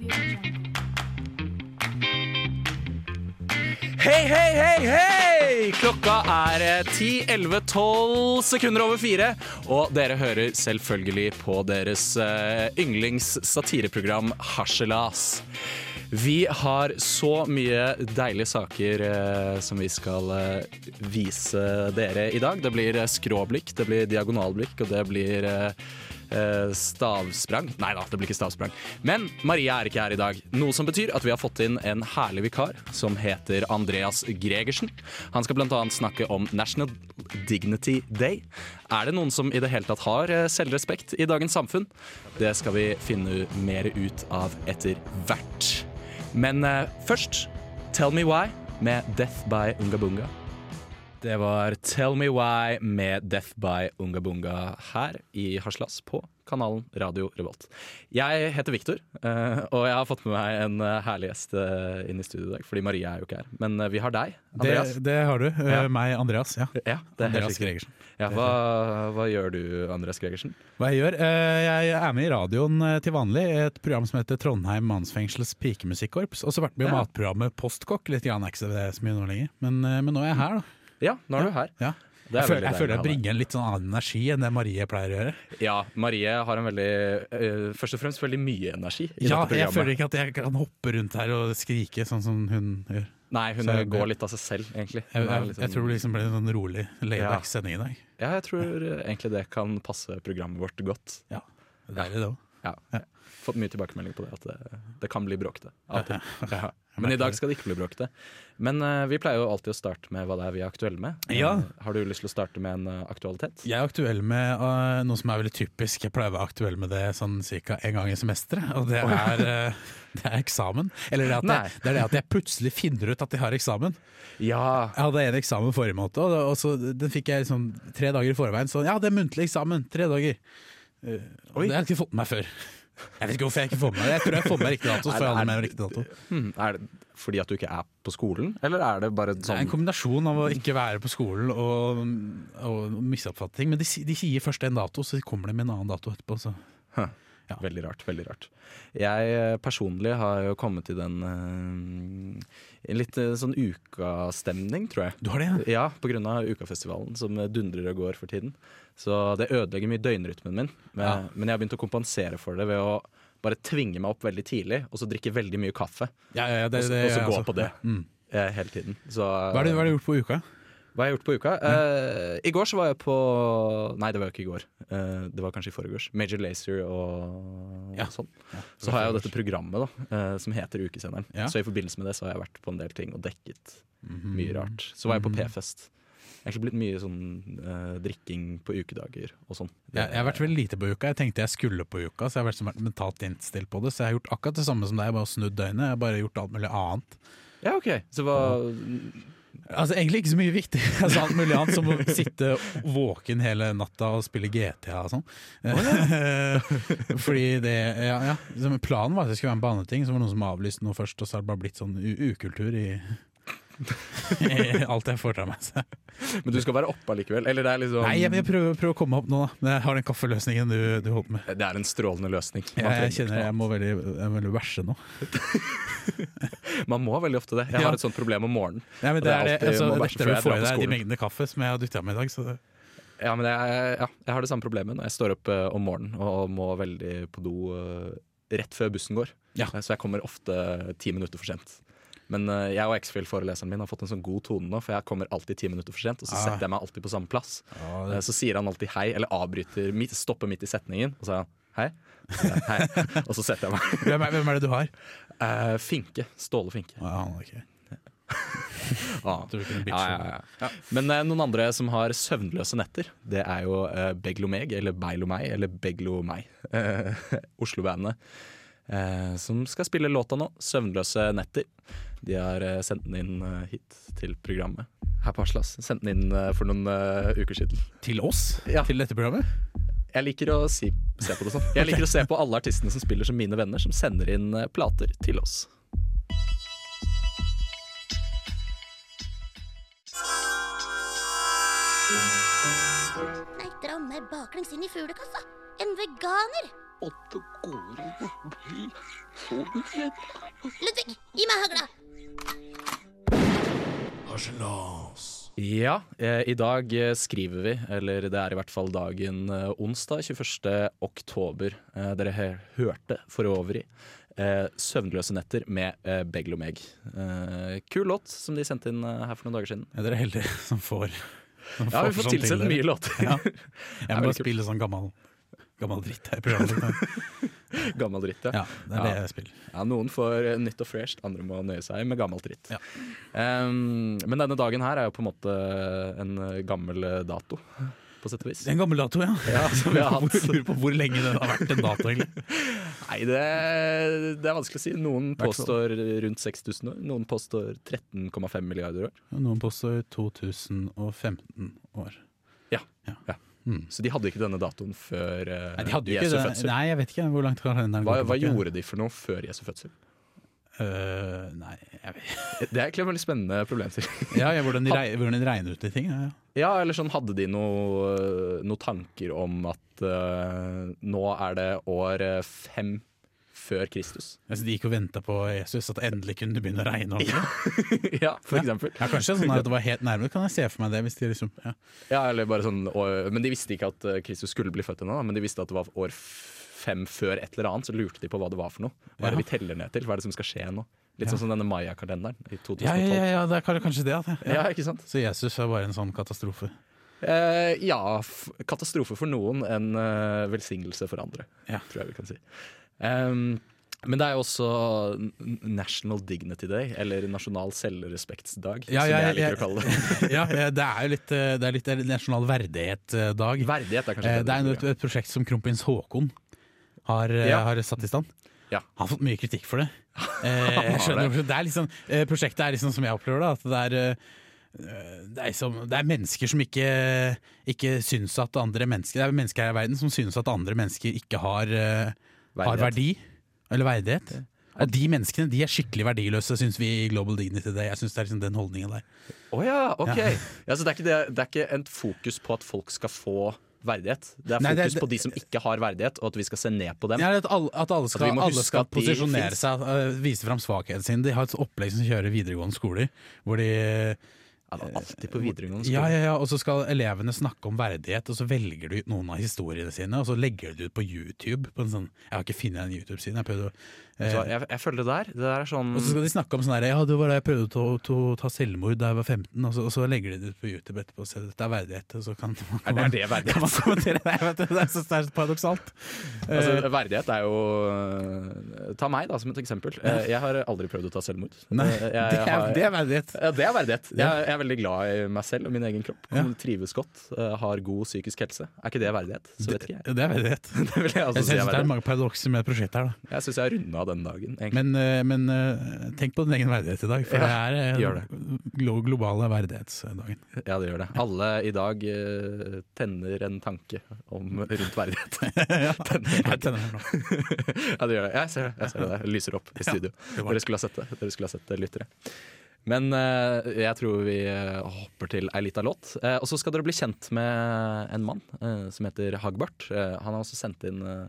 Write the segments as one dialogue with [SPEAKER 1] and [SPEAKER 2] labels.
[SPEAKER 1] Hei, hei, hei, hei! Klokka er eh, 10, 11, 12 sekunder over fire. Og dere hører selvfølgelig på deres uh, yndlings satireprogram Harselas. Vi har så mye deilige saker eh, som vi skal eh, vise dere i dag. Det blir eh, skråblikk, det blir diagonalblikk, og det blir eh, eh, stavsprang. Nei da, det blir ikke stavsprang. Men Maria er ikke her i dag. Noe som betyr at vi har fått inn en herlig vikar som heter Andreas Gregersen. Han skal bl.a. snakke om National Dignity Day. Er det noen som i det hele tatt har eh, selvrespekt i dagens samfunn? Det skal vi finne mer ut av etter hvert. Men eh, først Tell Me Why med Death by Unga Bunga. Det var Tell Me Why med Death by Ungabunga her i Haslas på kanalen Radio Revolt. Jeg heter Viktor, eh, og jeg har fått med meg en eh, herlig gjest eh, inn i studio i dag. Fordi Maria er jo ikke her. Men vi har deg, Andreas.
[SPEAKER 2] Det, det har du.
[SPEAKER 1] Ja.
[SPEAKER 2] Meg, Andreas. Ja.
[SPEAKER 1] Ja, det
[SPEAKER 2] Andreas. Gregersen.
[SPEAKER 1] Ja, hva, hva gjør du, Andreas Gregersen?
[SPEAKER 2] Hva jeg gjør? Jeg er med i radioen til vanlig, et program som heter Trondheim mannsfengsels pikemusikkorps. Og så vært med i matprogrammet Postkokk. Litt grann, er ikke så mye nå lenger. Men, men nå er jeg her, da.
[SPEAKER 1] Ja, nå er du her.
[SPEAKER 2] Ja.
[SPEAKER 1] Er
[SPEAKER 2] Jeg, føler, jeg føler jeg bringer en litt sånn annen energi enn det Marie pleier å gjøre.
[SPEAKER 1] Ja, Marie har en veldig eh, Først og fremst veldig mye energi i
[SPEAKER 2] Ja, jeg føler ikke at jeg kan hoppe rundt her og skrike sånn som hun gjør.
[SPEAKER 1] Nei, hun
[SPEAKER 2] jeg-
[SPEAKER 1] går litt av seg selv, egentlig.
[SPEAKER 2] Jeg, jeg, jeg
[SPEAKER 1] sånn-
[SPEAKER 2] tror det liksom ble en sånn rolig layback
[SPEAKER 1] Ja.
[SPEAKER 2] sending i dag.
[SPEAKER 1] Ja, jeg tror eh, egentlig det kan passe programmet vårt godt.
[SPEAKER 2] Ja, det er det òg.
[SPEAKER 1] Ja.
[SPEAKER 2] Ja.
[SPEAKER 1] Fått mye tilbakemelding på det, at det, det kan bli bråkete. Av og til. Ja. Men i dag skal det ikke bli bråkete. Men uh, vi pleier jo alltid å starte med hva det er vi er aktuelle med.
[SPEAKER 2] Ja.
[SPEAKER 1] Uh, har du lyst til å starte med en uh, aktualitet?
[SPEAKER 2] Jeg er aktuell med noe som er veldig typisk. Jeg pleier å være aktuell med det sånn ca. en gang i semesteret, og det er, det er eksamen. Eller det, jeg, det er det at jeg plutselig finner ut at jeg har eksamen.
[SPEAKER 1] Ja.
[SPEAKER 2] Jeg hadde en eksamen forrige måned, og, og så, den fikk jeg liksom tre dager i forveien. Sånn, ja, det er muntlig eksamen, tre dager. Det har jeg ikke fått med meg før. Jeg vet ikke hvorfor jeg ikke får med meg. Jeg tror jeg får med riktig dato. Jeg aldri med riktig dato.
[SPEAKER 1] Hmm, er det fordi at du ikke er på skolen, eller er det bare
[SPEAKER 2] Det er en
[SPEAKER 1] sånn
[SPEAKER 2] kombinasjon av å ikke være på skolen og, og misoppfatning. Men de, de sier først en dato, så kommer de med en annen dato etterpå. Så. Ja.
[SPEAKER 1] Veldig rart. veldig rart Jeg eh, personlig har jo kommet i den uh, litt eh, sånn ukastemning, tror jeg.
[SPEAKER 2] Du har det, ja?
[SPEAKER 1] Ja, av Ukafestivalen, som dundrer og går for tiden. Så det ødelegger mye døgnrytmen min. Men,
[SPEAKER 2] Ja.
[SPEAKER 1] men jeg har begynt å kompensere for det ved å bare tvinge meg opp veldig tidlig, og så drikke veldig mye kaffe.
[SPEAKER 2] Ja, ja, det,
[SPEAKER 1] Og så-
[SPEAKER 2] det,
[SPEAKER 1] og så
[SPEAKER 2] ja,
[SPEAKER 1] gå
[SPEAKER 2] altså.
[SPEAKER 1] på det.
[SPEAKER 2] Mm.
[SPEAKER 1] Hele tiden. Så,
[SPEAKER 2] hva har du gjort på uka?
[SPEAKER 1] Hva har jeg gjort på uka? Uh, I går så var jeg på Nei, det var jo ikke i går. Uh, det var kanskje i forgårs. Major Lazer og
[SPEAKER 2] Ja.
[SPEAKER 1] sånn.
[SPEAKER 2] Ja,
[SPEAKER 1] Så har jeg jo dette programmet da uh, som heter Ukesenderen.
[SPEAKER 2] Ja.
[SPEAKER 1] Så i forbindelse med det så har jeg vært på en del ting og dekket
[SPEAKER 2] Mhm.
[SPEAKER 1] mye rart. Så var jeg på
[SPEAKER 2] Mhm.
[SPEAKER 1] P-fest. Egentlig blitt mye sånn drikking på ukedager og sånn.
[SPEAKER 2] Jeg, jeg har vært veldig lite på uka. Jeg tenkte jeg skulle på uka, så jeg har vært mentalt innstilt på det. Så jeg har gjort akkurat det samme som deg, bare snudd døgnet. Jeg har bare gjort alt mulig annet.
[SPEAKER 1] Ja, ok. Så hva
[SPEAKER 2] Altså Egentlig ikke så mye viktig. Altså, alt mulig annet Som å sitte våken hele natta og spille GTA og sånn. Fordi det ja, ja. Planen var at jeg skulle være med på andre ting, så var det noen som avlyste noe først, og så har det bare blitt sånn ukultur i alt jeg foretar meg. Så.
[SPEAKER 1] Men du skal være oppe allikevel? Eller det er liksom
[SPEAKER 2] Nei, jeg, jeg prøver, prøver å komme opp nå, da. Men jeg har den kaffeløsningen du, du holdt med.
[SPEAKER 1] Det er en strålende løsning.
[SPEAKER 2] Jeg, jeg kjenner jeg må veldig, jeg veldig verse nå.
[SPEAKER 1] Man må veldig ofte det. Jeg har et sånt problem om morgenen.
[SPEAKER 2] Ja, men
[SPEAKER 1] Og
[SPEAKER 2] det er
[SPEAKER 1] alltid-
[SPEAKER 2] altså, lettere å få i deg de mengdene kaffe som jeg har dytta med i dag. Så det,
[SPEAKER 1] Ja, men jeg, ja, jeg har det samme problemet når jeg står opp uh, om morgenen og må veldig på do uh, rett før bussen går.
[SPEAKER 2] Ja.
[SPEAKER 1] Eh, Så jeg kommer ofte ti minutter for sent. Men eh, jeg og X-Fill-foreleseren min har fått en sånn god tone nå, for jeg kommer alltid ti minutter for sent, og så
[SPEAKER 2] Ah.
[SPEAKER 1] setter jeg meg alltid på samme plass.
[SPEAKER 2] ja,
[SPEAKER 1] Eh, Så sier han alltid hei, eller avbryter, stopper midt i setningen, og så sier han hei. Så hei. Og så setter jeg meg.
[SPEAKER 2] hvem, er, hvem er det du har?
[SPEAKER 1] Uh, Finke. Ståle Finke.
[SPEAKER 2] Ah, er.
[SPEAKER 1] Ah. Ja, ja, ja. Ja. Men eh, noen andre som har søvnløse netter, det er jo eh, Beglomeg, eller Beilomei, eller Beglomei. Oslo-bandet. Eh, som skal spille låta nå, 'Søvnløse netter'. De har eh, sendt den inn eh, hit til programmet. Her på Aslas. Sendt den inn eh, for noen uker siden.
[SPEAKER 2] Til oss?
[SPEAKER 1] Ja.
[SPEAKER 2] Til dette programmet?
[SPEAKER 1] Jeg liker å si, se på det sånn. Jeg liker å se på alle artistene som spiller som mine venner, som sender inn plater til oss.
[SPEAKER 3] Nei, dra meg baklengs inn i fuglekassa. En veganer!
[SPEAKER 4] Og det går å bli så redd.
[SPEAKER 3] Ludvig, gi meg hagla!
[SPEAKER 1] Ja, eh, i dag eh, skriver vi, eller det er i hvert fall dagen eh, onsdag 21. oktober. Eh, dere hørte for øvrig eh, 'Søvnløse netter' med eh, Begl og Meg. Eh, kul låt som de sendte inn her for noen dager siden.
[SPEAKER 2] Ja, dere er heldige som får som
[SPEAKER 1] Ja, vi
[SPEAKER 2] sånn
[SPEAKER 1] får
[SPEAKER 2] til
[SPEAKER 1] tilsendt mye låter.
[SPEAKER 2] Ja. Jeg
[SPEAKER 1] er
[SPEAKER 2] må
[SPEAKER 1] bare
[SPEAKER 2] spille sånn gammel, gammel dritt her i programmet.
[SPEAKER 1] Gammel dritt, ja.
[SPEAKER 2] Ja, det er det
[SPEAKER 1] Ja.
[SPEAKER 2] jeg spiller.
[SPEAKER 1] Ja, Noen får nytt og fresht, andre må nøye seg med gammelt dritt.
[SPEAKER 2] Ja.
[SPEAKER 1] Um, men denne dagen her er jo på en måte en gammel dato, på sett og vis.
[SPEAKER 2] Er en gammel dato, ja.
[SPEAKER 1] Ja, som vi har hatt.
[SPEAKER 2] Lurer på hvor lenge den har vært en dato, egentlig.
[SPEAKER 1] Nei, det, det er vanskelig å si. Noen påstår rundt 6000 år, noen påstår 13,5 milliarder år.
[SPEAKER 2] Noen påstår 2015 år. Mm.
[SPEAKER 1] Så de hadde ikke denne datoen før uh,
[SPEAKER 2] Nei,
[SPEAKER 1] Jesu fødsel.
[SPEAKER 2] Nei, jeg vet ikke hvor langt den
[SPEAKER 1] Hva, hva gjorde de for noe før Jesu fødsel?
[SPEAKER 2] Uh, nei, jeg vet
[SPEAKER 1] Det er egentlig en veldig spennende problemstilling.
[SPEAKER 2] Ja, ja, hvordan, de rei, hvordan de regner ut de ting. Ja, ja.
[SPEAKER 1] Eller sånn Hadde de noen noe tanker om at uh, nå er det år fem før Kristus?
[SPEAKER 2] Altså, de gikk og venta på Jesus, at endelig kunne det begynne å regne ordentlig.
[SPEAKER 1] ja, for eksempel.
[SPEAKER 2] Ja, kanskje sånn at det var helt nærme, kan jeg se for meg det. Hvis de liksom, ja.
[SPEAKER 1] Ja, eller bare sånn, og, men de visste ikke at eh, Kristus skulle bli født ennå, men de visste at det var år fem før et eller annet, så lurte de på hva det var for noe. Hva er det vi teller ned til? Hva er det som skal skje nå? Litt sånn som denne Maya-kalenderen i 2012.
[SPEAKER 2] Ja, ja, det er kanskje- det. Ja.
[SPEAKER 1] Ja, ikke sant?
[SPEAKER 2] Så Jesus er bare en sånn katastrofe.
[SPEAKER 1] Eh, ja, katastrofe for noen, en eh, velsignelse for andre,
[SPEAKER 2] Ja.
[SPEAKER 1] tror jeg vi kan si. Ehm, men det er jo også National Dignity Day, eller Nasjonal selvrespektsdag,
[SPEAKER 2] Ja,
[SPEAKER 1] som
[SPEAKER 2] ja,
[SPEAKER 1] jeg liker
[SPEAKER 2] ja.
[SPEAKER 1] å kalle det.
[SPEAKER 2] ja, det er jo litt, det er litt nasjonal verdighet-dag.
[SPEAKER 1] Verdighet er kanskje
[SPEAKER 2] Eh, Det er et, et prosjekt som kronprins Haakon har, eh,
[SPEAKER 1] Ja.
[SPEAKER 2] har satt i stand.
[SPEAKER 1] Ja.
[SPEAKER 2] Han har fått mye kritikk for det. Eh, jeg skjønner, det er liksom, eh, prosjektet er liksom som jeg opplever det, at det er det er, som, det er mennesker som ikke, ikke syns at andre mennesker Det er mennesker her i verden som syns at andre mennesker ikke har, eh, har verdi eller verdighet. Og de menneskene de er skikkelig verdiløse, syns vi i Global Dignity Day. Jeg synes det er liksom den holdningen der.
[SPEAKER 1] Oh ja, ok.
[SPEAKER 2] Ja.
[SPEAKER 1] Ja. så det er, ikke det, det er ikke et fokus på at folk skal få verdighet. Det er
[SPEAKER 2] Nei,
[SPEAKER 1] fokus
[SPEAKER 2] det-
[SPEAKER 1] på de som ikke har verdighet, og at vi skal se ned på dem.
[SPEAKER 2] Ja, at, alle, at alle skal,
[SPEAKER 1] at
[SPEAKER 2] alle skal posisjonere seg, øh, vise fram svakheten sin. De har et opplegg som kjører videregående skoler, hvor de
[SPEAKER 1] Ja, det er alltid på videregående
[SPEAKER 2] Ja,
[SPEAKER 1] skole.
[SPEAKER 2] ja, ja, og så skal elevene snakke om verdighet, og så velger du ut noen av historiene sine, og så legger du det ut på YouTube. På en sånn, jeg har ikke funnet en YouTube-side. Jeg prøvde å Eh,
[SPEAKER 1] jeg, jeg føler det der. Det der er sånn
[SPEAKER 2] og så skal de snakke om sånn her Ja, det var da jeg prøvde å, ta- ta selvmord da jeg var 15, og så, og så legger de det ut på YouTube etterpå og sier dette er verdighet. Og så kan,
[SPEAKER 1] Er det- er det verdighet?
[SPEAKER 2] Kan man kommentere det? Jeg det er så det er paradoksalt.
[SPEAKER 1] altså,
[SPEAKER 2] Eh,
[SPEAKER 1] Verdighet er jo øh, Ta meg da som et eksempel. Eh, Jeg har aldri prøvd å ta selvmord.
[SPEAKER 2] Nei,
[SPEAKER 1] jeg, jeg,
[SPEAKER 2] det er, det er verdighet.
[SPEAKER 1] Ja, det er verdighet. Jeg, jeg er veldig glad i meg selv og min egen kropp.
[SPEAKER 2] Ja.
[SPEAKER 1] Trives godt, eh, har god psykisk helse. Er ikke det verdighet? Så vet ikke jeg.
[SPEAKER 2] Det, det er verdighet.
[SPEAKER 1] Det vil jeg
[SPEAKER 2] Jeg
[SPEAKER 1] også si
[SPEAKER 2] synes
[SPEAKER 1] er
[SPEAKER 2] det er mange paradokser med prosjektet her. da
[SPEAKER 1] Jeg syns jeg har runda den dagen.
[SPEAKER 2] Men, eh, men eh, tenk på din egen verdighet i dag, for
[SPEAKER 1] Ja,
[SPEAKER 2] det er
[SPEAKER 1] den det.
[SPEAKER 2] globale verdighetsdagen.
[SPEAKER 1] Ja, det gjør det. Alle i dag eh, tenner en tanke om rundt verdighet.
[SPEAKER 2] ja,
[SPEAKER 1] Tenner
[SPEAKER 2] jeg tenner nå.
[SPEAKER 1] ja, det gjør det. Jeg ser det. Jeg ser det. Det lyser opp i studio.
[SPEAKER 2] Ja,
[SPEAKER 1] Dere skulle ha sett det. Dere skulle ha sett det, lyttere. Men eh, jeg tror vi eh, hopper til ei lita låt. Eh, og så skal dere bli kjent med en mann eh, som heter Hagbart. Eh, han har også sendt inn eh,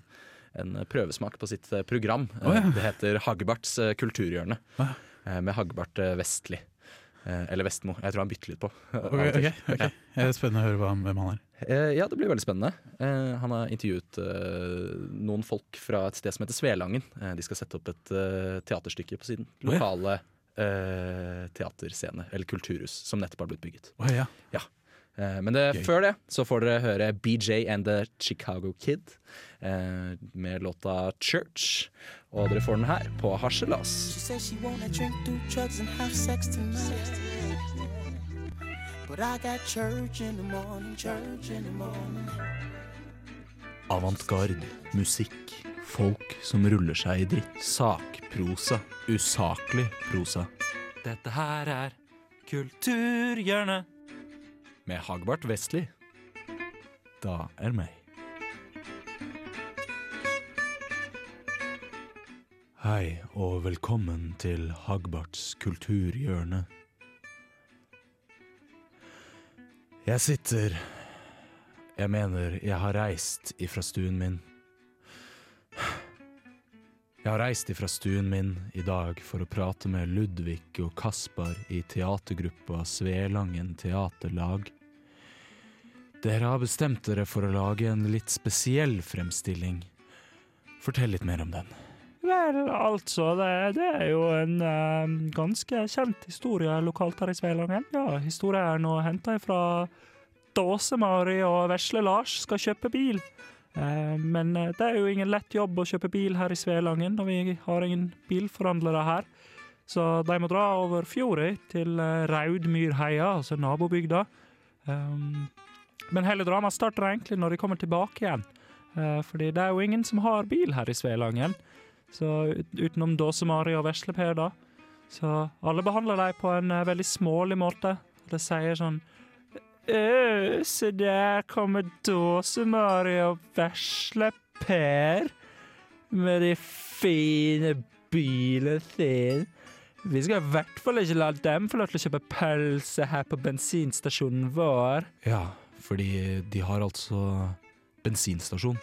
[SPEAKER 1] en prøvesmak på sitt eh, program.
[SPEAKER 2] Oh, ja.
[SPEAKER 1] Det heter Hagbarts eh, kulturhjørne. Eh, med Hagbart eh, Vestli. Eller Vestmo. Jeg tror han bytter litt på. Okay,
[SPEAKER 2] Ok,
[SPEAKER 1] okay. til.
[SPEAKER 2] ok, ok. Det er spennende å høre hvem han er.
[SPEAKER 1] Ja, det blir veldig spennende. Han har intervjuet noen folk fra et sted som heter Svelangen. De skal sette opp et teaterstykke på siden.
[SPEAKER 2] Ja.
[SPEAKER 1] Lokale eh, teaterscene, eller kulturhus, som nettopp har blitt bygget.
[SPEAKER 2] Oh, ja.
[SPEAKER 1] Eh, men det, før det så får dere høre BJ and the Chicago Kid eh, med låta Church. Og dere får den her på Harselas. Avantgarde, musikk, folk som ruller seg i dritt. Sakprosa, usaklig prosa. Dette her er Kulturhjørnet. Med Hagbart Vestli. Da er meg. Hei og velkommen til Hagbarts kulturhjørne. Jeg sitter Jeg mener, jeg har reist ifra stuen min. Jeg har reist ifra stuen min i dag for å prate med Ludvig og Kaspar i teatergruppa Svelangen teaterlag. Dere har bestemt dere for å lage en litt spesiell fremstilling. Fortell litt mer om den.
[SPEAKER 5] Vel, altså, det, det er jo en eh, ganske kjent historie lokalt her i Svelangen. Ja, historien er nå henta fra Dåse-Mari og Vesle-Lars skal kjøpe bil. Eh, men eh, det er jo ingen lett jobb å kjøpe bil her i Svelangen, og vi har ingen bilforhandlere her. Så de må dra over fjorda til eh, Raudmyrheia, altså nabobygda. Men hele dramaet starter egentlig når de kommer tilbake igjen. Fordi det er jo ingen som har bil her i Svelangen. Så utenom Dåse-Mari og Vesle-Per, da. Så alle behandler dem på en veldig smålig måte. Det sier sånn «Øh, Se der kommer Dåse-Mari og Vesle-Per med de fine bilene sine. Vi skal i hvert fall ikke la dem få lov til å kjøpe pølse her på bensinstasjonen vår.
[SPEAKER 1] Ja, fordi de har altså bensinstasjon,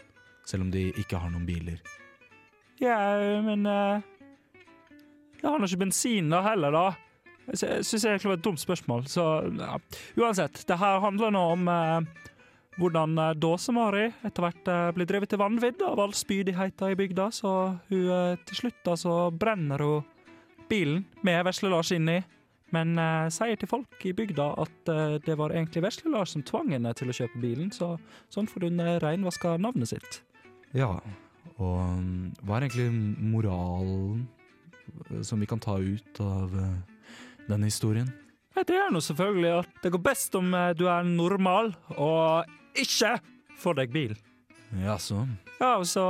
[SPEAKER 1] selv om de ikke har noen biler.
[SPEAKER 5] Ja, men uh, Jeg har nå ikke bensin da heller, da. Jeg syns egentlig det var et dumt spørsmål. Så ja. uansett, det her handler nå om eh, hvordan eh, Dåse-Mari etter hvert eh, blir drevet til vanvidd av all spydigheten i bygda, så hun eh, til slutt da så brenner hun bilen med Vesle-Lars inni. Men eh, sier til folk i bygda at eh, det var egentlig Vesle-Lars som tvang henne til å kjøpe bilen, så sånn får hun eh, reinvaska navnet sitt.
[SPEAKER 1] Ja, og mm, hva er egentlig moralen som vi kan ta ut av eh, denne historien?
[SPEAKER 5] Det er nå selvfølgelig at det går best om eh, du er normal og ikke får deg bil.
[SPEAKER 1] Ja, så.
[SPEAKER 5] Ja, og så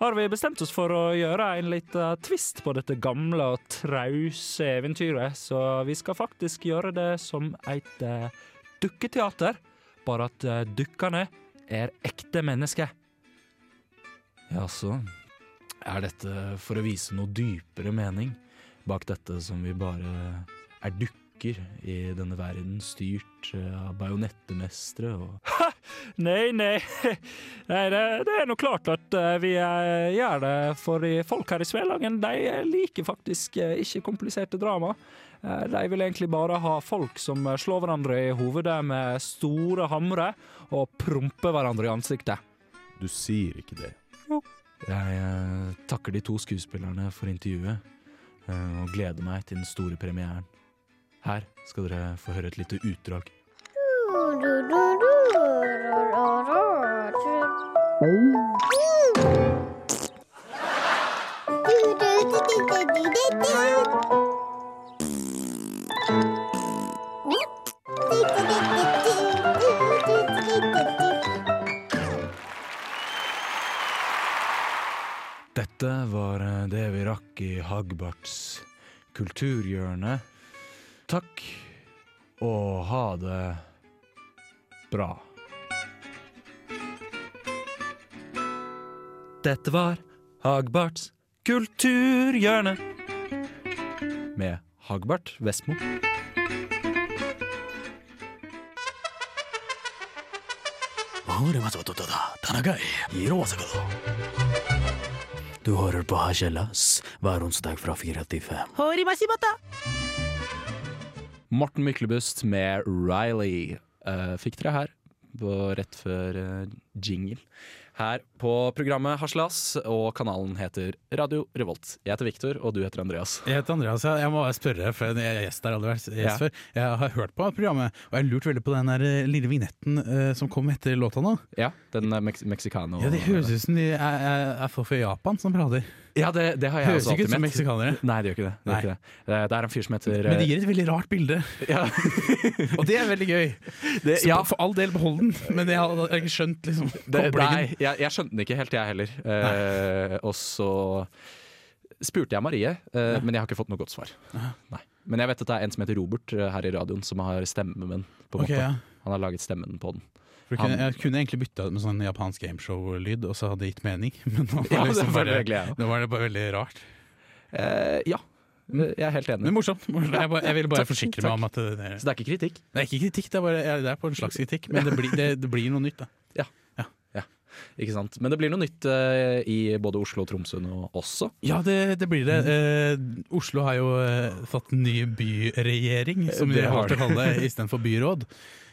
[SPEAKER 5] har vi bestemt oss for å gjøre en liten twist på dette gamle og trause eventyret, så vi skal faktisk gjøre det som et eh, dukketeater, bare at eh, dukkene er ekte mennesker.
[SPEAKER 1] Ja, så. Er dette for å vise noe dypere mening bak dette som vi bare er dukker i denne verden, styrt eh, av bajonettemestere og
[SPEAKER 5] Nei, nei, nei det, det er nå klart at eh, vi eh, gjør det, for folk her i Svelangen de liker faktisk ikke kompliserte drama. De vil egentlig bare ha folk som slår hverandre i hovedet med store hamre og promper hverandre i ansiktet.
[SPEAKER 1] Du sier ikke det.
[SPEAKER 5] Jo.
[SPEAKER 1] Jeg takker de to skuespillerne for intervjuet, og gleder meg til den store premieren. Her skal dere få høre et lite utdrag. Dette var det vi rakk i Hagbarts kulturhjørne. Takk, og ha det bra.
[SPEAKER 5] Dette var Hagbarts kulturhjørne.
[SPEAKER 1] Med Hagbart Vestmo.
[SPEAKER 6] Du hører på Hasjelas hver onsdag fra fire til fem.
[SPEAKER 1] Morten Myklebust med Riley uh, fikk dere her på rett før uh, jingle. Her på programmet Haslas, og kanalen heter Radio Revolt. Jeg heter Viktor, og du heter Andreas.
[SPEAKER 2] Jeg heter Andreas, ja. jeg må bare spørre, for jeg er gjest der aldri vært gjest
[SPEAKER 1] Ja.
[SPEAKER 2] før. Jeg har hørt på programmet, og jeg har lurt veldig på den der eh, lille vignetten uh, som kom etter låta nå.
[SPEAKER 1] Ja, den mex mexicano.
[SPEAKER 2] Ja, Det høres ut som de er, er, er folk fra Japan som prater.
[SPEAKER 1] Ja, det, det har jeg
[SPEAKER 2] Høres
[SPEAKER 1] også
[SPEAKER 2] ikke ut som meksikanere.
[SPEAKER 1] Nei, det gjør ikke det. det, gjør ikke det. Det, det er en fyr som heter
[SPEAKER 2] Men de gir et veldig rart bilde,
[SPEAKER 1] ja.
[SPEAKER 2] og det er veldig gøy.
[SPEAKER 1] det,
[SPEAKER 2] Så
[SPEAKER 1] ja,
[SPEAKER 2] For all del, behold den, men jeg har ikke skjønt liksom,
[SPEAKER 1] nei, jeg, jeg skjønte den ikke helt, jeg heller. Eh, og så spurte jeg Marie, eh, men jeg har ikke fått noe godt svar. Nei. Men jeg vet at det er en som heter Robert eh, her i radioen, som har stemmen på en
[SPEAKER 2] Ok,
[SPEAKER 1] måte.
[SPEAKER 2] ja.
[SPEAKER 1] Han har laget stemmen på den.
[SPEAKER 2] Jeg, kunne, jeg kunne egentlig bytta ut med sånn japansk gameshow-lyd, og så hadde det gitt mening. Men nå var,
[SPEAKER 1] Ja,
[SPEAKER 2] det liksom
[SPEAKER 1] det var
[SPEAKER 2] bare,
[SPEAKER 1] jeg
[SPEAKER 2] nå var det bare veldig rart.
[SPEAKER 1] Uh, ja, jeg er helt enig.
[SPEAKER 2] Men morsomt. morsomt. Jeg, bare, jeg vil bare
[SPEAKER 1] Takk,
[SPEAKER 2] forsikre
[SPEAKER 1] takk.
[SPEAKER 2] meg om at det, det,
[SPEAKER 1] Så det er ikke kritikk?
[SPEAKER 2] det er ikke kritikk, det er, bare, det er på en slags kritikk, men det blir, det, det blir noe nytt. da Ja,
[SPEAKER 1] Ikke sant? Men det blir noe nytt uh, i både Oslo og Tromsø nå også.
[SPEAKER 2] Ja, det, det blir det. Uh, Oslo har jo uh, fått ny byregjering, som vi har til å kalle det, istedenfor byråd.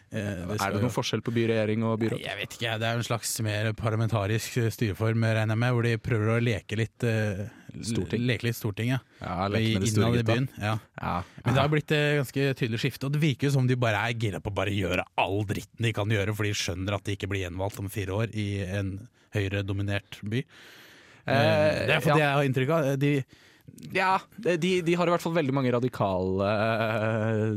[SPEAKER 2] Eh, det
[SPEAKER 1] Er det noen forskjell på byregjering og byråd?
[SPEAKER 2] Jeg vet ikke, det er en slags mer parlamentarisk styreform, regner jeg med, hvor de prøver å leke litt eh,
[SPEAKER 1] Storting.
[SPEAKER 2] Leke litt storting, ja.
[SPEAKER 1] Ja,
[SPEAKER 2] Innad i byen. Ja.
[SPEAKER 1] Ja.
[SPEAKER 2] Men det har blitt et ganske tydelig skifte, og det virker jo som de bare er gira på å bare gjøre all dritten de kan gjøre, for de skjønner at de ikke blir gjenvalgt om fire år i en Høyre-dominert by. Eh, det er for det jeg har inntrykk av. De,
[SPEAKER 1] Ja, de, de har i hvert fall veldig mange radikale uh,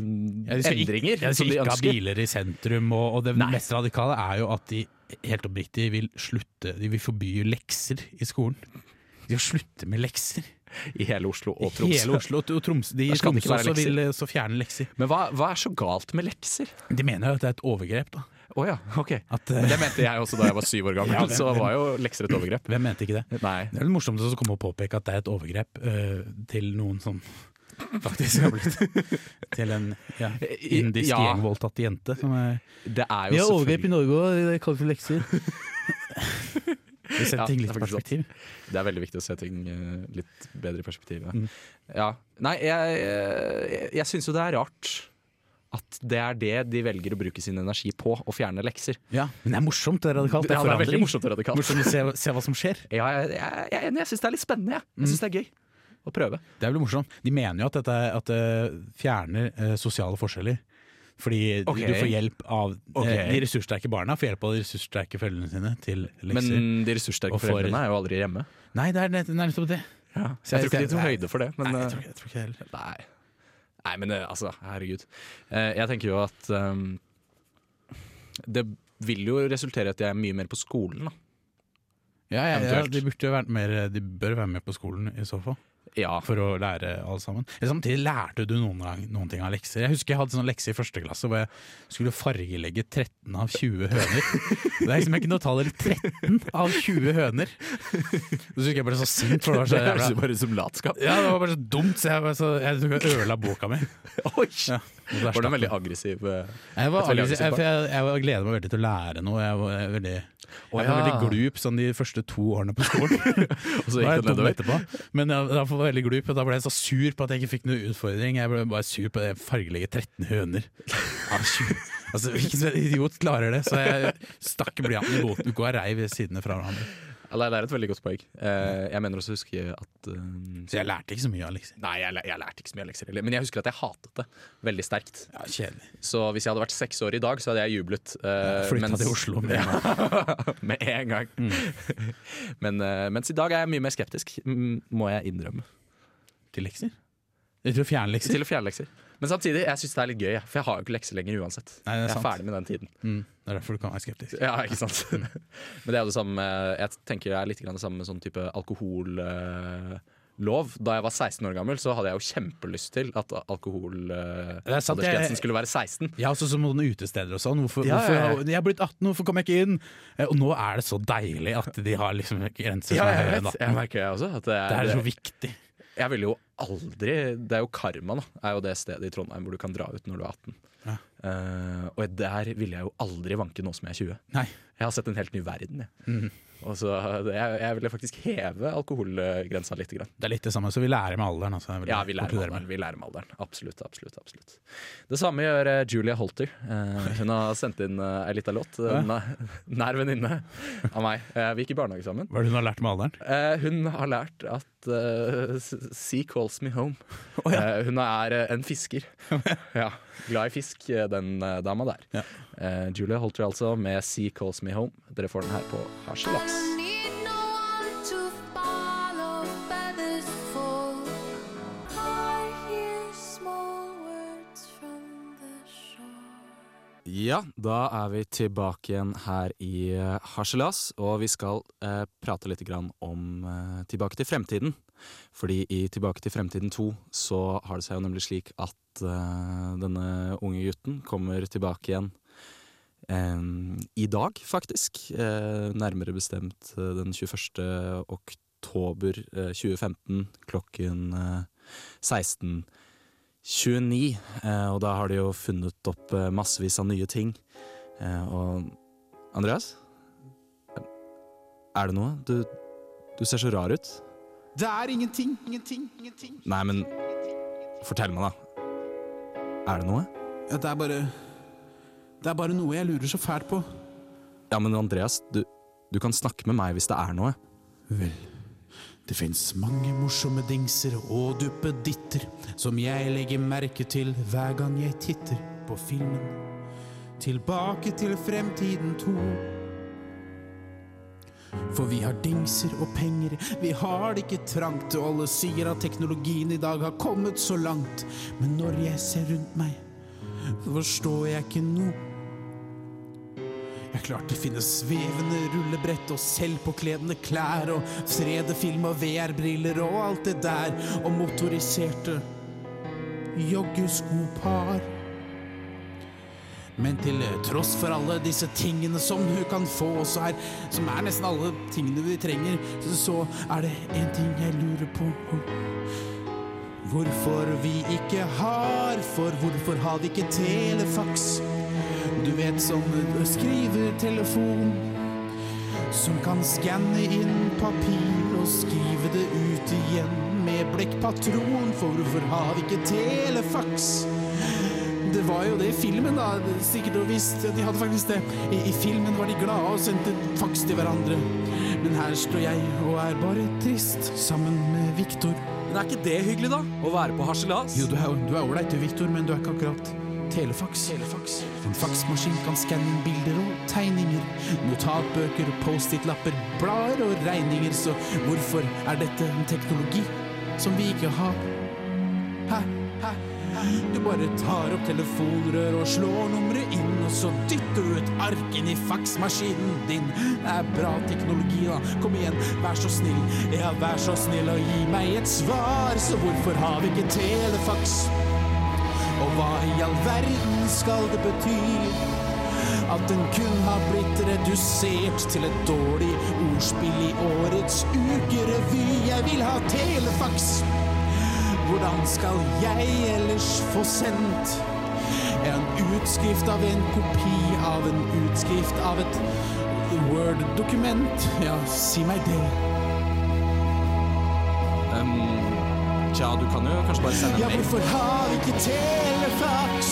[SPEAKER 2] Ja, de skal
[SPEAKER 1] endringer
[SPEAKER 2] Ikke, ja, de
[SPEAKER 1] som
[SPEAKER 2] skal
[SPEAKER 1] de
[SPEAKER 2] ikke ha biler i sentrum, og, og det
[SPEAKER 1] Nei.
[SPEAKER 2] mest radikale er jo at de helt oppriktig vil slutte De vil forby lekser i skolen. De vil slutte med lekser.
[SPEAKER 1] I hele Oslo og
[SPEAKER 2] I
[SPEAKER 1] Tromsø.
[SPEAKER 2] Hele Oslo og Troms, de i Tromsø også vil eh, så fjerne lekser.
[SPEAKER 1] Men hva, hva er så galt med lekser?
[SPEAKER 2] De mener jo at det er et overgrep. da
[SPEAKER 1] Å ja, ok.
[SPEAKER 2] at, eh,
[SPEAKER 1] Men det mente jeg også da jeg var syv år gammel,
[SPEAKER 2] Ja, hvem-
[SPEAKER 1] så var jo lekser et overgrep.
[SPEAKER 2] Hvem mente ikke det?
[SPEAKER 1] Nei.
[SPEAKER 2] Det er litt morsomt å komme og påpeke at det er et overgrep uh, til noen som faktisk har blitt til en ja, indisk
[SPEAKER 1] Ja.
[SPEAKER 2] gjengvoldtatt jente. Som er,
[SPEAKER 1] Det er jo selvfølgelig
[SPEAKER 2] Norge, og det kalles for lekser. Vi setter
[SPEAKER 1] Ja,
[SPEAKER 2] ting litt i perspektiv.
[SPEAKER 1] Det er veldig viktig å se ting eh, litt bedre i perspektiv. Ja.
[SPEAKER 2] Mm.
[SPEAKER 1] Ja. Nei, jeg, jeg, jeg syns jo det er rart at det er det de velger å bruke sin energi på, å fjerne lekser.
[SPEAKER 2] Ja, men det er morsomt, er radikalt. Det
[SPEAKER 1] Ja, det er veldig morsomt og radikalt.
[SPEAKER 2] Morsomt å se, se hva som skjer.
[SPEAKER 1] Ja, jeg, jeg, jeg jeg syns det er litt spennende. Jeg, jeg syns det er gøy å prøve.
[SPEAKER 2] Det er vel morsomt. De mener jo at dette at det fjerner eh, sosiale forskjeller. Fordi
[SPEAKER 1] okay.
[SPEAKER 2] du får hjelp av eh, de ressurssterke barna får hjelp av de ressurssterke foreldrene sine til lekser.
[SPEAKER 1] Men de ressurssterke
[SPEAKER 2] Og for-
[SPEAKER 1] foreldrene er jo aldri hjemme.
[SPEAKER 2] Nei, det er nærmest det nettopp det.
[SPEAKER 1] Ja.
[SPEAKER 2] Så
[SPEAKER 1] Jeg tror ikke de tok høyde for det. Men,
[SPEAKER 2] Nei, jeg
[SPEAKER 1] eh,
[SPEAKER 2] tror ikke, jeg tror ikke det heller.
[SPEAKER 1] Nei. Nei, men det, altså, herregud. Eh, Jeg tenker jo at um, Det vil jo resultere i at jeg er mye mer på skolen, da.
[SPEAKER 2] Ja, ja, ja, de, burde jo vært mer, de bør være med på skolen i så fall,
[SPEAKER 1] Ja.
[SPEAKER 2] for å lære alle sammen. Samtidig lærte du noen, gang, noen ting av lekser. Jeg husker jeg hadde sånn lekse i første klasse hvor jeg skulle fargelegge 13 av 20 høner. Det er liksom ikke noe tall, eller 13 av 20 høner. Så husker jeg ble så sint, for det var så
[SPEAKER 1] Det høres jo bare ut som latskap.
[SPEAKER 2] ja, det var bare så dumt, så jeg, så, jeg og ødela boka mi.
[SPEAKER 1] Oi!
[SPEAKER 2] Ja,
[SPEAKER 1] Var du en veldig aggressiv eh,
[SPEAKER 2] Jeg, var,
[SPEAKER 1] veldig
[SPEAKER 2] aggressiv, jeg, for jeg, jeg, gleder meg veldig til å lære noe. Jeg var veldig, jeg var
[SPEAKER 1] ja.
[SPEAKER 2] veldig glup sånn de første to årene på skolen.
[SPEAKER 1] Og så gikk det nedover?
[SPEAKER 2] etterpå. Men jeg, da var jeg veldig glup, og da ble jeg så sur på at jeg ikke fikk noen utfordring. Jeg ble bare sur på det fargelige 13 høner. Altså, Hvilken idiot klarer det? Så jeg stakk blyanten i boten og reiv sidene fra hverandre.
[SPEAKER 1] Det er et veldig godt poeng. Eh, Jeg mener også å huske at eh,
[SPEAKER 2] Så jeg lærte ikke så mye av lekser.
[SPEAKER 1] Nei, jeg, jeg lærte ikke så mye av lekser heller. Men jeg husker at jeg hatet det veldig sterkt.
[SPEAKER 2] Ja, kjedelig.
[SPEAKER 1] Så hvis jeg hadde vært seks år i dag, så hadde jeg jublet. eh,
[SPEAKER 2] Flytta
[SPEAKER 1] mens-
[SPEAKER 2] til Oslo med en gang.
[SPEAKER 1] med en gang.
[SPEAKER 2] Mm.
[SPEAKER 1] Men, mens i dag er jeg mye mer skeptisk, må jeg innrømme.
[SPEAKER 2] Til lekser? Til å fjerne lekser.
[SPEAKER 1] Til å fjerne lekser. Men samtidig, jeg syns det er litt gøy, for jeg har jo ikke lekser lenger uansett.
[SPEAKER 2] Nei, er
[SPEAKER 1] jeg er
[SPEAKER 2] sant.
[SPEAKER 1] ferdig med den tiden.
[SPEAKER 2] Mm, det er derfor du kan være skeptisk.
[SPEAKER 1] Ja, ikke sant? Men det er jo det samme Jeg tenker det er litt det samme med sånn type alkohollov. Da jeg var 16 år gammel, så hadde jeg jo kjempelyst til at
[SPEAKER 2] Det er
[SPEAKER 1] alkoholaldersgrensen skulle være 16.
[SPEAKER 2] Ja, også som noen utesteder og sånn. Hvorfor,
[SPEAKER 1] Ja,
[SPEAKER 2] hvorfor,
[SPEAKER 1] ja.
[SPEAKER 2] Jeg har blitt 18, hvorfor kommer jeg ikke inn? Eh, Og nå er det så deilig at de har liksom grenser som er høyere enn 18.
[SPEAKER 1] Jeg merker det også. At det,
[SPEAKER 2] Det er
[SPEAKER 1] er,
[SPEAKER 2] så viktig.
[SPEAKER 1] Jeg ville jo aldri Det er jo Karma, da. Er jo det stedet i Trondheim hvor du kan dra ut når du er 18.
[SPEAKER 2] Ja.
[SPEAKER 1] Uh, og der ville jeg jo aldri vanke nå som jeg er 20.
[SPEAKER 2] Nei.
[SPEAKER 1] Jeg har sett en helt ny verden, jeg.
[SPEAKER 2] Mhm.
[SPEAKER 1] Og så jeg, jeg ville faktisk heve alkoholgrensa litt. Grann.
[SPEAKER 2] Det er litt det samme, så vi lærer med alderen. Altså,
[SPEAKER 1] Ja, vi lærer, med alderen, vi lærer med alderen. Absolutt. absolutt, absolutt Det samme gjør eh, Julia Holter. Eh, hun har sendt inn ei lita låt.
[SPEAKER 2] Ja.
[SPEAKER 1] Nær venninne av meg. Eh, vi gikk i barnehage sammen.
[SPEAKER 2] Hva er det hun har lært med alderen?
[SPEAKER 1] Eh, hun har lært at Sea calls me home. Eh, hun er eh, en fisker. ja, Glad i fisk, eh, den eh, dama der.
[SPEAKER 2] Ja.
[SPEAKER 1] Eh, Julia Holter altså med Sea calls me home. Dere får den her på Harselas. Ja, da er vi tilbake igjen her i eh, Harselas, og vi skal eh, prate litt grann om eh, Tilbake til fremtiden. Fordi i Tilbake til fremtiden 2 så har det seg jo nemlig slik at eh, denne unge gutten kommer tilbake igjen i dag, faktisk. Eh, nærmere bestemt eh, den 21. oktober eh, 2015 klokken eh, 16. 29, eh, og da har de jo funnet opp massevis av nye ting. Eh, og Andreas? Er det noe? Du, du ser så rar ut.
[SPEAKER 2] Det er ingenting, ingenting, ingenting.
[SPEAKER 1] Nei, men fortell meg, da. Er det noe?
[SPEAKER 2] Ja, det er bare Det er bare noe jeg lurer så fælt på.
[SPEAKER 1] Ja, men Andreas, du, du kan snakke med meg hvis det er noe.
[SPEAKER 2] Vel, det fins mange morsomme dingser og duppeditter som jeg legger merke til hver gang jeg titter på filmen. Tilbake til fremtiden to. For vi har dingser og penger, vi har det ikke trangt, og alle sier at teknologien i dag har kommet så langt. Men når jeg ser rundt meg, forstår jeg ikke noe. Jeg klart det finnes svevende rullebrett og selvpåkledende klær og 3D-film og VR-briller og alt det der, og motoriserte joggeskopar. Men til tross for alle disse tingene som du kan få, er, som er nesten alle tingene vi trenger, så er det én ting jeg lurer på. Hvorfor vi ikke har, for hvorfor har vi ikke telefax? Du vet som skrivetelefon, som kan skanne inn papir og skrive det ut igjen med blekkpatron, for hvorfor har vi ikke telefaks? Det var jo det i filmen, da. Sikkert og visst. De hadde faktisk det. I, I filmen var de glade og sendte faks til hverandre. Men her står jeg og er bare trist, sammen med Viktor.
[SPEAKER 1] Men er ikke det hyggelig, da? Å være på harselas?
[SPEAKER 2] Jo, du er du ålreit, du, Viktor, men du er ikke akkurat telefax. En faksmaskin kan skanne bilder og tegninger. Notatbøker, Post-It-lapper, blader og regninger. Så hvorfor er dette en teknologi som vi ikke har? Hæ? Du bare tar opp telefonrør og slår nummeret inn, og så dytter du et ark inn i faksmaskinen din. Det er bra teknologi, da. Kom igjen, vær så snill. Ja, vær så snill og gi meg et svar. Så hvorfor har vi ikke telefax? Hva i all verden skal det bety? At den kun har blitt redusert til et dårlig ordspill i årets ukerevy. Jeg vil ha telefax! Hvordan skal jeg ellers få sendt en utskrift av en kopi av en utskrift av et Word-dokument? Ja, si meg det.
[SPEAKER 1] Um, tja, du kan jo kanskje bare sende en
[SPEAKER 2] Ja, hvorfor har vi ikke telefax?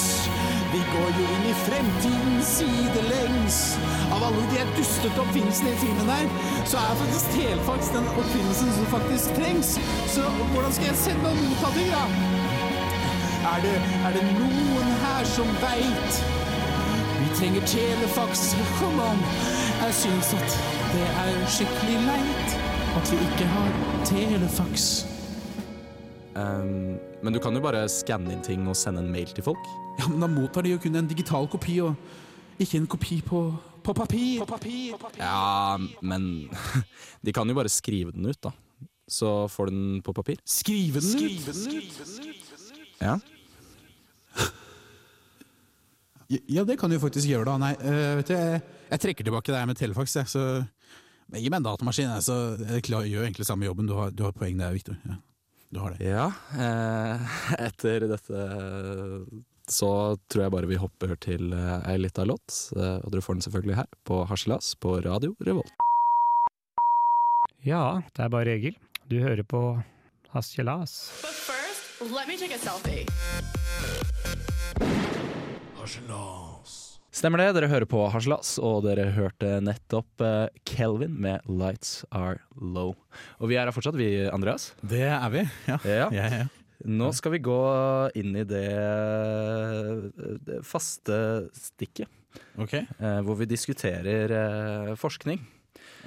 [SPEAKER 2] Vi går jo inn i fremtiden sidelengs. Av alle de dustete oppfinnelsene i filmen her, så er faktisk telefax den oppfinnelsen som faktisk trengs. Så hvordan skal jeg sende og motta ting, da? Er det, er det noen her som veit? Vi trenger telefax. Come on. Jeg syns at det er skikkelig leit at vi ikke har telefax.
[SPEAKER 1] Um, men du kan jo bare skanne inn ting og sende en mail til folk.
[SPEAKER 2] Ja, men da mottar de jo kun en digital kopi, og ikke en kopi på, på papir.
[SPEAKER 1] Ja, men de kan jo bare skrive den ut, da. Så får du den på papir.
[SPEAKER 2] Skrive den ut?
[SPEAKER 1] Ja.
[SPEAKER 2] Ja, det kan du jo faktisk gjøre, da. Nei, uh, vet du, jeg, jeg trekker tilbake det her med telefax, jeg. Så gi meg en datamaskin, jeg, så jeg gjør egentlig samme jobben. Du har, du har poeng der, Victor. Ja, du har det.
[SPEAKER 1] Ja, eh, etter dette så tror jeg bare vi hopper til eh, ei lita låt. Eh, og dere får den selvfølgelig her, på Harselas på Radio Revolt.
[SPEAKER 5] Ja, det er bare Egil. Du hører på Harselas.
[SPEAKER 7] But first, let me take a selfie.
[SPEAKER 1] Stemmer det, dere hører på Haslas, og dere hørte nettopp eh, Kelvin med 'Lights Are Low'. Og vi er her fortsatt, vi, Andreas.
[SPEAKER 2] Det er vi. Ja.
[SPEAKER 1] Ja.
[SPEAKER 2] Ja, ja.
[SPEAKER 1] Nå skal vi gå inn i det, det faste stikket.
[SPEAKER 2] Ok.
[SPEAKER 1] eh, hvor vi diskuterer eh, forskning.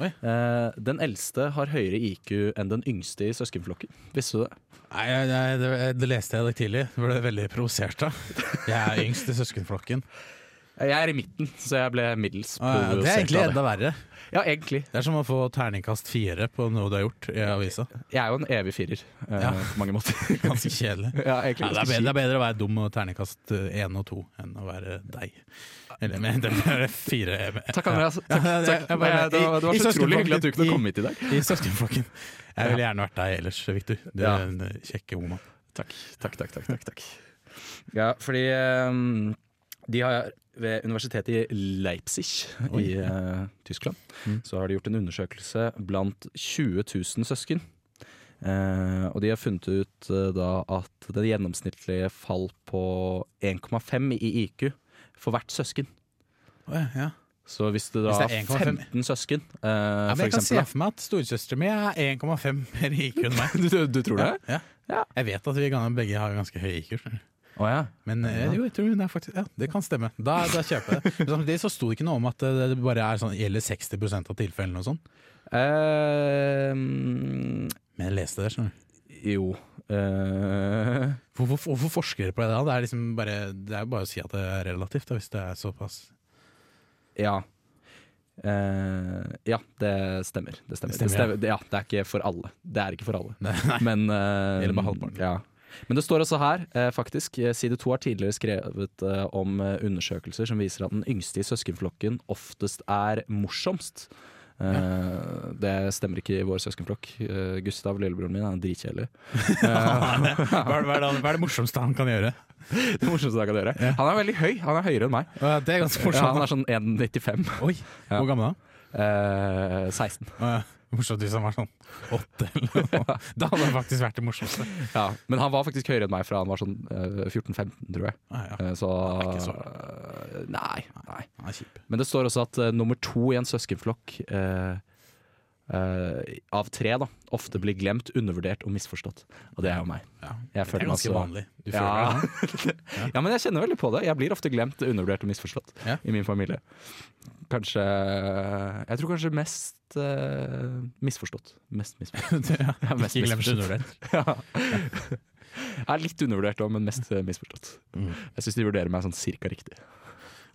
[SPEAKER 1] Eh, den eldste har høyere IQ enn den yngste i søskenflokken. Visste du det?
[SPEAKER 2] Nei, jeg- det, det leste jeg litt tidlig. Det ble veldig provosert av. Jeg er yngst i søskenflokken.
[SPEAKER 1] Jeg er i midten, så jeg ble middels
[SPEAKER 2] Ah, ja, Det er egentlig enda verre.
[SPEAKER 1] Ja, egentlig.
[SPEAKER 2] Det er som å få terningkast fire på noe du har gjort i avisa.
[SPEAKER 1] Jeg er jo en evig firer eh,
[SPEAKER 2] Ja.
[SPEAKER 1] på mange måter.
[SPEAKER 2] Ganske kjedelig.
[SPEAKER 1] ja,
[SPEAKER 2] det, er bedre, det er bedre å være dum og terningkast én og to enn å være deg. Eller men, det er fire.
[SPEAKER 1] Takk, Andreas. Takk, takk. Eh, Det var, det var
[SPEAKER 2] i- i
[SPEAKER 1] så utrolig hyggelig at du kunne komme hit i dag.
[SPEAKER 2] I søskenflokken. Jeg ville gjerne vært deg ellers, Victor. Du er en kjekke ung mann.
[SPEAKER 1] Takk, takk, takk. takk, takk. Ja, fordi ehm, De har ved universitetet i Leipzig i uh, Tyskland så har de gjort en undersøkelse blant 20 000 søsken. Uh, og de har funnet ut uh, da at det gjennomsnittlige fall på 1,5 i IQ for hvert søsken.
[SPEAKER 2] Oh, ja, ja.
[SPEAKER 1] Så hvis du da er
[SPEAKER 2] 1,5
[SPEAKER 1] 15 søsken, uh,
[SPEAKER 2] Ja, men jeg kan se for meg at storesøstera mi er 1,5 mer i IQ enn meg.
[SPEAKER 1] Du, du, du tror det?
[SPEAKER 2] Ja.
[SPEAKER 1] Ja.
[SPEAKER 2] Jeg vet at vi begge har ganske høy IQ. skjønner
[SPEAKER 1] Å ja.
[SPEAKER 2] Men eh, jo, jeg tror det faktisk Ja, det kan stemme. Da, da kjøper jeg det. Men samtidig så sto det ikke noe om at det bare er sånn, gjelder 60% av tilfellene og sånn.
[SPEAKER 1] Eh, mm,
[SPEAKER 2] Men jeg leste det, skjønner du.
[SPEAKER 1] jo Uh,
[SPEAKER 2] Hvorfor, hvorfor forsker dere på det da? Det er liksom bare Det er bare å si at det er relativt, da, hvis det er såpass
[SPEAKER 1] Ja. Uh, ja, det stemmer. Det stemmer.
[SPEAKER 2] Det stemmer,
[SPEAKER 1] Det ja, det er ikke for alle. Det er ikke for alle.
[SPEAKER 2] Nei, nei.
[SPEAKER 1] Men,
[SPEAKER 2] uh, Eller bare halvparten.
[SPEAKER 1] Ja. Men det står også her, eh, faktisk, eh, side to har tidligere skrevet eh, om undersøkelser som viser at den yngste i søskenflokken oftest er morsomst. Eh, Det stemmer ikke i vår søskenflokk. Gustav, lillebroren min, er dritkjedelig.
[SPEAKER 2] hva, hva, hva er det morsomste han kan gjøre?
[SPEAKER 1] Det morsomste Han kan gjøre. Han er veldig høy. Han er høyere enn meg.
[SPEAKER 2] Ja, det er ganske
[SPEAKER 1] Ja,
[SPEAKER 2] morsomt.
[SPEAKER 1] han er sånn 1,95.
[SPEAKER 2] Oi,
[SPEAKER 1] Ja.
[SPEAKER 2] Hvor gammel er han?
[SPEAKER 1] Eh, 16.
[SPEAKER 2] Å, ja. Morsomt hvis han var sånn åtte eller noe. Da hadde det faktisk vært det morsomste.
[SPEAKER 1] Ja, men han var faktisk høyere enn meg fra han var sånn eh, 14-15, tror jeg.
[SPEAKER 2] Ah, ja.
[SPEAKER 1] Eh, så
[SPEAKER 2] Han så-
[SPEAKER 1] Nei. Nei. nei.
[SPEAKER 2] Han er.
[SPEAKER 1] Men det står også at uh, nummer to i en søskenflokk eh, eh, av tre da, ofte blir glemt, undervurdert og misforstått. Og det er jo meg.
[SPEAKER 2] Ja. Det er ganske
[SPEAKER 1] så-
[SPEAKER 2] vanlig.
[SPEAKER 1] Ja.
[SPEAKER 2] det?
[SPEAKER 1] ja, men jeg kjenner veldig på det. Jeg blir ofte glemt, undervurdert og misforstått
[SPEAKER 2] Ja.
[SPEAKER 1] i min familie. Kanskje Jeg tror kanskje mest uh, misforstått. Mest misforstått.
[SPEAKER 2] ja.
[SPEAKER 1] Ja, mest
[SPEAKER 2] Ikke glemt undervurdert.
[SPEAKER 1] Ja. Jeg er litt undervurdert òg, men mest misforstått.
[SPEAKER 2] Mm.
[SPEAKER 1] Jeg syns de vurderer meg sånn cirka riktig.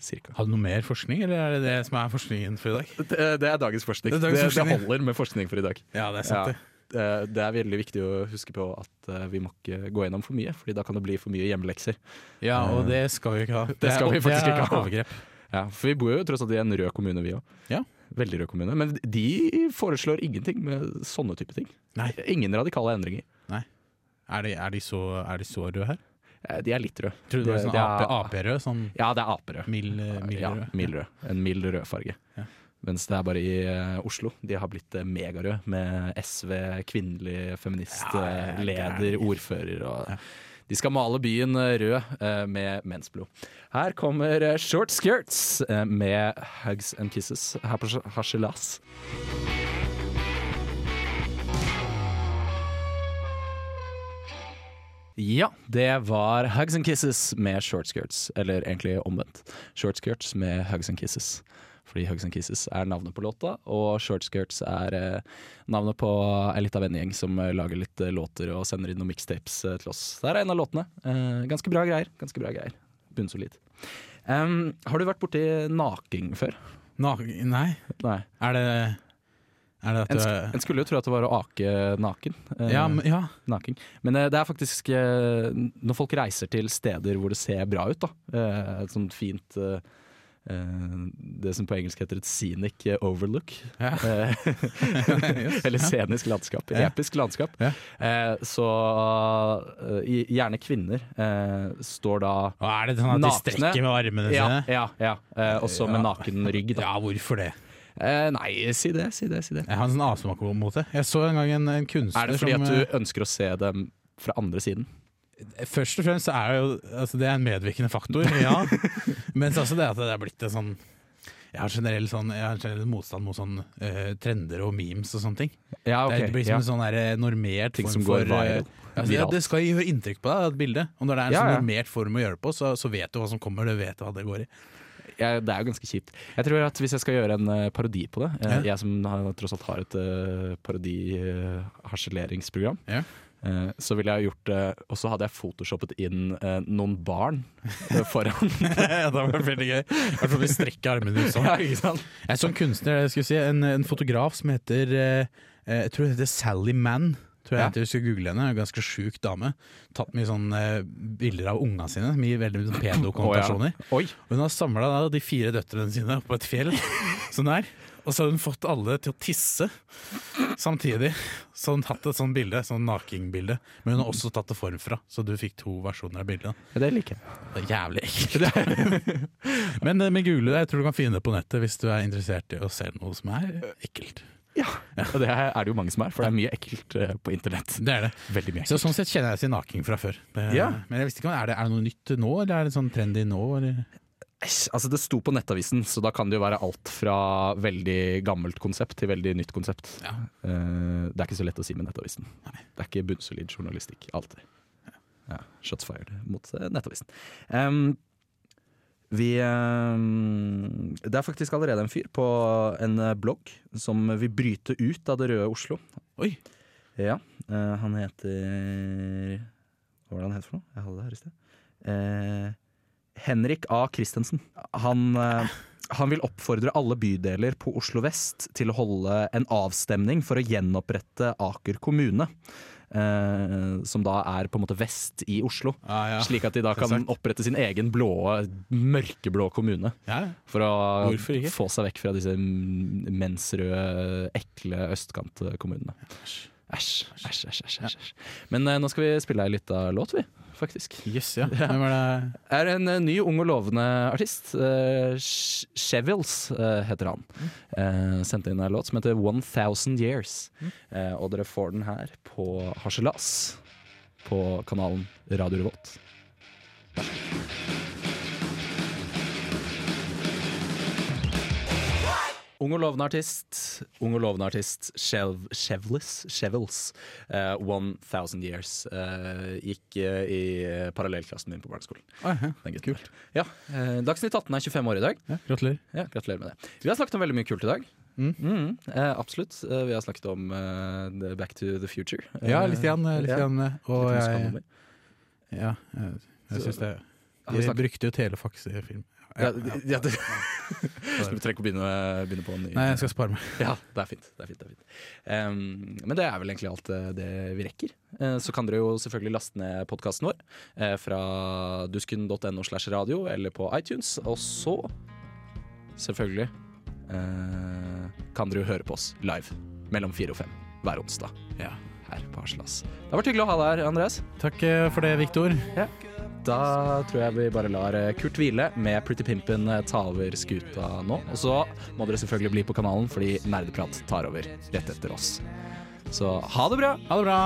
[SPEAKER 1] Cirka.
[SPEAKER 2] Har du noe mer forskning, eller er det det som er forskningen for i dag?
[SPEAKER 1] Det, det er dagens forskning.
[SPEAKER 2] Det er dagens
[SPEAKER 1] det,
[SPEAKER 2] det,
[SPEAKER 1] holder med forskning for i dag.
[SPEAKER 2] Ja, det er
[SPEAKER 1] Ja.
[SPEAKER 2] sant det.
[SPEAKER 1] Det, det er veldig viktig å huske på at eh, vi må ikke gå gjennom for mye, Fordi da kan det bli for mye hjemmelekser.
[SPEAKER 2] Ja, og det skal vi ikke ha.
[SPEAKER 1] Det skal vi faktisk ikke ha.
[SPEAKER 2] Overgrep.
[SPEAKER 1] Ja, For vi bor jo tross alt i en rød kommune, vi òg.
[SPEAKER 2] Ja.
[SPEAKER 1] Veldig rød kommune. Men de foreslår ingenting med sånne type ting.
[SPEAKER 2] Nei.
[SPEAKER 1] Ingen radikale endringer.
[SPEAKER 2] Er de, er, de så, er de så røde her?
[SPEAKER 1] Eh, De er litt røde.
[SPEAKER 2] Tror du det var sånn
[SPEAKER 1] det er-
[SPEAKER 2] AP AP-rød? Sånn
[SPEAKER 1] Ja, det er aperød.
[SPEAKER 2] mild, eh, mild
[SPEAKER 1] ja, mild rød. En mild rød farge.
[SPEAKER 2] Ja.
[SPEAKER 1] Mens det er bare i eh, Oslo. De har blitt uh, megarød med SV, kvinnelig feminist,
[SPEAKER 2] Ja, ja,
[SPEAKER 1] ordfører og. De skal male byen rød med mensblod. Her kommer Short Skirts med Hugs and Kisses her på Harselas. Ja, det var Hugs and Kisses med shortskirts. Eller egentlig omvendt. Shortskirts med Hugs and Kisses. Fordi Hugs and Kisses er navnet på låta, og Shortskirts er eh, navnet på ei lita vennegjeng som eh, lager litt eh, låter og sender inn noen mixtapes eh, til oss. Det er en av låtene. Eh, ganske bra greier. Ganske bra greier. Bunnsolid. Um, har du vært borti naking før?
[SPEAKER 2] Naking? nei,
[SPEAKER 1] Nei.
[SPEAKER 2] er det
[SPEAKER 1] En, en skulle jo tro at det var å ake naken. eh,
[SPEAKER 2] ja, men, ja.
[SPEAKER 1] Naken. Men eh, det er faktisk eh, når folk reiser til steder hvor det ser bra ut, da. Eh, et sånt fint Det som på engelsk heter et scenic overlook.
[SPEAKER 2] Ja.
[SPEAKER 1] Eller scenisk landskap.
[SPEAKER 2] Ja.
[SPEAKER 1] Episk landskap.
[SPEAKER 2] Ja.
[SPEAKER 1] Så gjerne kvinner står da
[SPEAKER 2] nakne. er det sånn at de strekker med armene sine?
[SPEAKER 1] ja, ja. Eh, også med naken rygg. Da.
[SPEAKER 2] Ja, hvorfor det?
[SPEAKER 1] Eh, nei, si det, si det. si det
[SPEAKER 2] Jeg har en sånn avsmak mot det. Jeg så en gang en, en kunstner
[SPEAKER 1] Er det fordi
[SPEAKER 2] som
[SPEAKER 1] at
[SPEAKER 2] eh,
[SPEAKER 1] du ønsker å se dem fra andre siden?
[SPEAKER 2] Først og fremst er det jo altså Det er en medvirkende faktor, ja. Mens også det at det er blitt en sånn jeg har generell, sånn, jeg har generell motstand mot sånn uh, trender og memes og sånne ting.
[SPEAKER 1] Ja,
[SPEAKER 2] er- det blir som
[SPEAKER 1] ja.
[SPEAKER 2] en sånn der, eh, normert
[SPEAKER 1] Ting
[SPEAKER 2] form for eh,
[SPEAKER 1] viral.
[SPEAKER 2] ja, det, skal gjøre inntrykk på deg, et bilde. Og når det er en
[SPEAKER 1] Ja,
[SPEAKER 2] sånn normert form å gjøre det på, så, så vet du hva som kommer. Du vet hva det går i.
[SPEAKER 1] jeg, det er jo ganske kjipt. Jeg tror at Hvis jeg skal gjøre en uh, parodi på det, Jeg,
[SPEAKER 2] Ja.
[SPEAKER 1] jeg som har, tross alt har et uh, parodi-harseleringsprogram,
[SPEAKER 2] Ja.
[SPEAKER 1] eh, så ville jeg gjort det Og så hadde jeg photoshoppet inn eh, noen barn eh, foran.
[SPEAKER 2] ja, det var veldig gøy. I hvert fall vi strekker armene ut sånn.
[SPEAKER 1] ja, ikke sant?
[SPEAKER 2] Jeg er sånn kunstner, jeg skulle si, en, en fotograf som heter eh, eh, Jeg tror det heter Sally Mann. Tror jeg
[SPEAKER 1] Ja.
[SPEAKER 2] jeg skulle google henne, en ganske sjuk dame. Tatt mye sånne eh, bilder av unga sine, mye veldig mye pedokonnotasjoner.
[SPEAKER 1] Oi.
[SPEAKER 2] Og hun har samla de fire døtrene sine på et fjell sånn der. Og så har hun fått alle til å tisse samtidig. Så hun hatt et sånt bilde, sånn nakenbilde. Men hun har også tatt det forfra, så du fikk to versjoner av bildet.
[SPEAKER 1] Det liker jeg.
[SPEAKER 2] Det er jævlig ekkelt. Men eh, med det, jeg tror du kan finne det på nettet hvis du er interessert i å se noe som er ekkelt.
[SPEAKER 1] Og det er det jo mange som er, for det er mye ekkelt eh, på internett.
[SPEAKER 2] Det er det.
[SPEAKER 1] Veldig mye
[SPEAKER 2] Så sånn sett kjenner jeg seg naken fra før.
[SPEAKER 1] Ja.
[SPEAKER 2] Men jeg visste ikke om er det, er det noe nytt nå, eller er det sånn trendy nå? Eller?
[SPEAKER 1] Altså Det sto på Nettavisen, så da kan det jo være alt fra veldig gammelt konsept til veldig nytt konsept.
[SPEAKER 2] Ja.
[SPEAKER 1] Eh, det er ikke så lett å si med Nettavisen. Det er ikke bunnsolid journalistikk alltid. Ja, shots fired mot eh, Nettavisen. Em, vi Det er faktisk allerede en fyr på en eh, blogg som vil bryte ut av det røde Oslo.
[SPEAKER 2] Oi.
[SPEAKER 1] Ja, eh, han heter Hva var det han het for noe? Jeg hadde det her i sted. Eh, Henrik A. Christensen. Han, eh, han vil oppfordre alle bydeler på Oslo vest til å holde en avstemning for å gjenopprette Aker kommune. Eh, som da er på en måte vest i Oslo.
[SPEAKER 2] Ah, ja.
[SPEAKER 1] Slik at de da kan opprette sin egen blå, mørkeblå kommune.
[SPEAKER 2] Ja.
[SPEAKER 1] For å få seg vekk fra disse mensrøde, ekle østkantkommunene. Æsj, æsj, æsj. æsj, æsj. Men eh, nå skal vi spille ei lita låt, vi. Faktisk.
[SPEAKER 2] Yes, ja. Hvem er det?
[SPEAKER 1] Er en eh, ny, ung og lovende artist. Uh, Shevils uh, heter han. Uh, sendte inn en låt som heter 1000 Years. Eh, og dere får den her på Harselas på kanalen Radio Revolt. Ung og lovende artist, ung og lovende artist Shev, Chevlis, Shevels. Uh, 1000 Years. Uh, gikk uh, i parallellklassen min på barneskolen.
[SPEAKER 2] Ah, ja.
[SPEAKER 1] Kult. Ja, eh, Dagsnytt 18 er 25 år i dag.
[SPEAKER 2] Ja, gratulerer.
[SPEAKER 1] Ja, gratulerer med det. Vi har snakket om veldig mye kult i dag.
[SPEAKER 2] Mm.
[SPEAKER 1] Mm, eh, absolutt. Eh, vi har snakket om eh, Back to the Future.
[SPEAKER 2] Ja,
[SPEAKER 1] Eh,
[SPEAKER 2] litt. igjen. litt
[SPEAKER 1] ja.
[SPEAKER 2] igjen og
[SPEAKER 1] Litt
[SPEAKER 2] jeg,
[SPEAKER 1] musikalnummer.
[SPEAKER 2] ja, jeg, jeg syns det De brukte jo telefax i film.
[SPEAKER 1] Ja, ja, det, Så du trenger ikke å begynne, begynne på en ny
[SPEAKER 2] Nei, jeg skal spare meg.
[SPEAKER 1] Ja, det er fint. Det er fint, det er fint. Um, men det er vel egentlig alt eh, det vi rekker. Uh, så kan dere jo selvfølgelig laste ned podkasten vår uh, fra dusken.no slash radio eller på iTunes. Og så, selvfølgelig, uh, kan dere jo høre på oss live mellom fire og fem hver onsdag
[SPEAKER 2] Ja.
[SPEAKER 1] her på Arslas Det har vært hyggelig å ha deg her, Andreas.
[SPEAKER 2] Takk for det, Viktor.
[SPEAKER 1] Da tror jeg vi bare lar eh, Kurt hvile med Pretty Pimpen eh, ta over skuta nå. Og så må dere selvfølgelig bli på kanalen, fordi Nerdeprat tar over rett etter oss. Så ha det bra!
[SPEAKER 2] Ha det bra.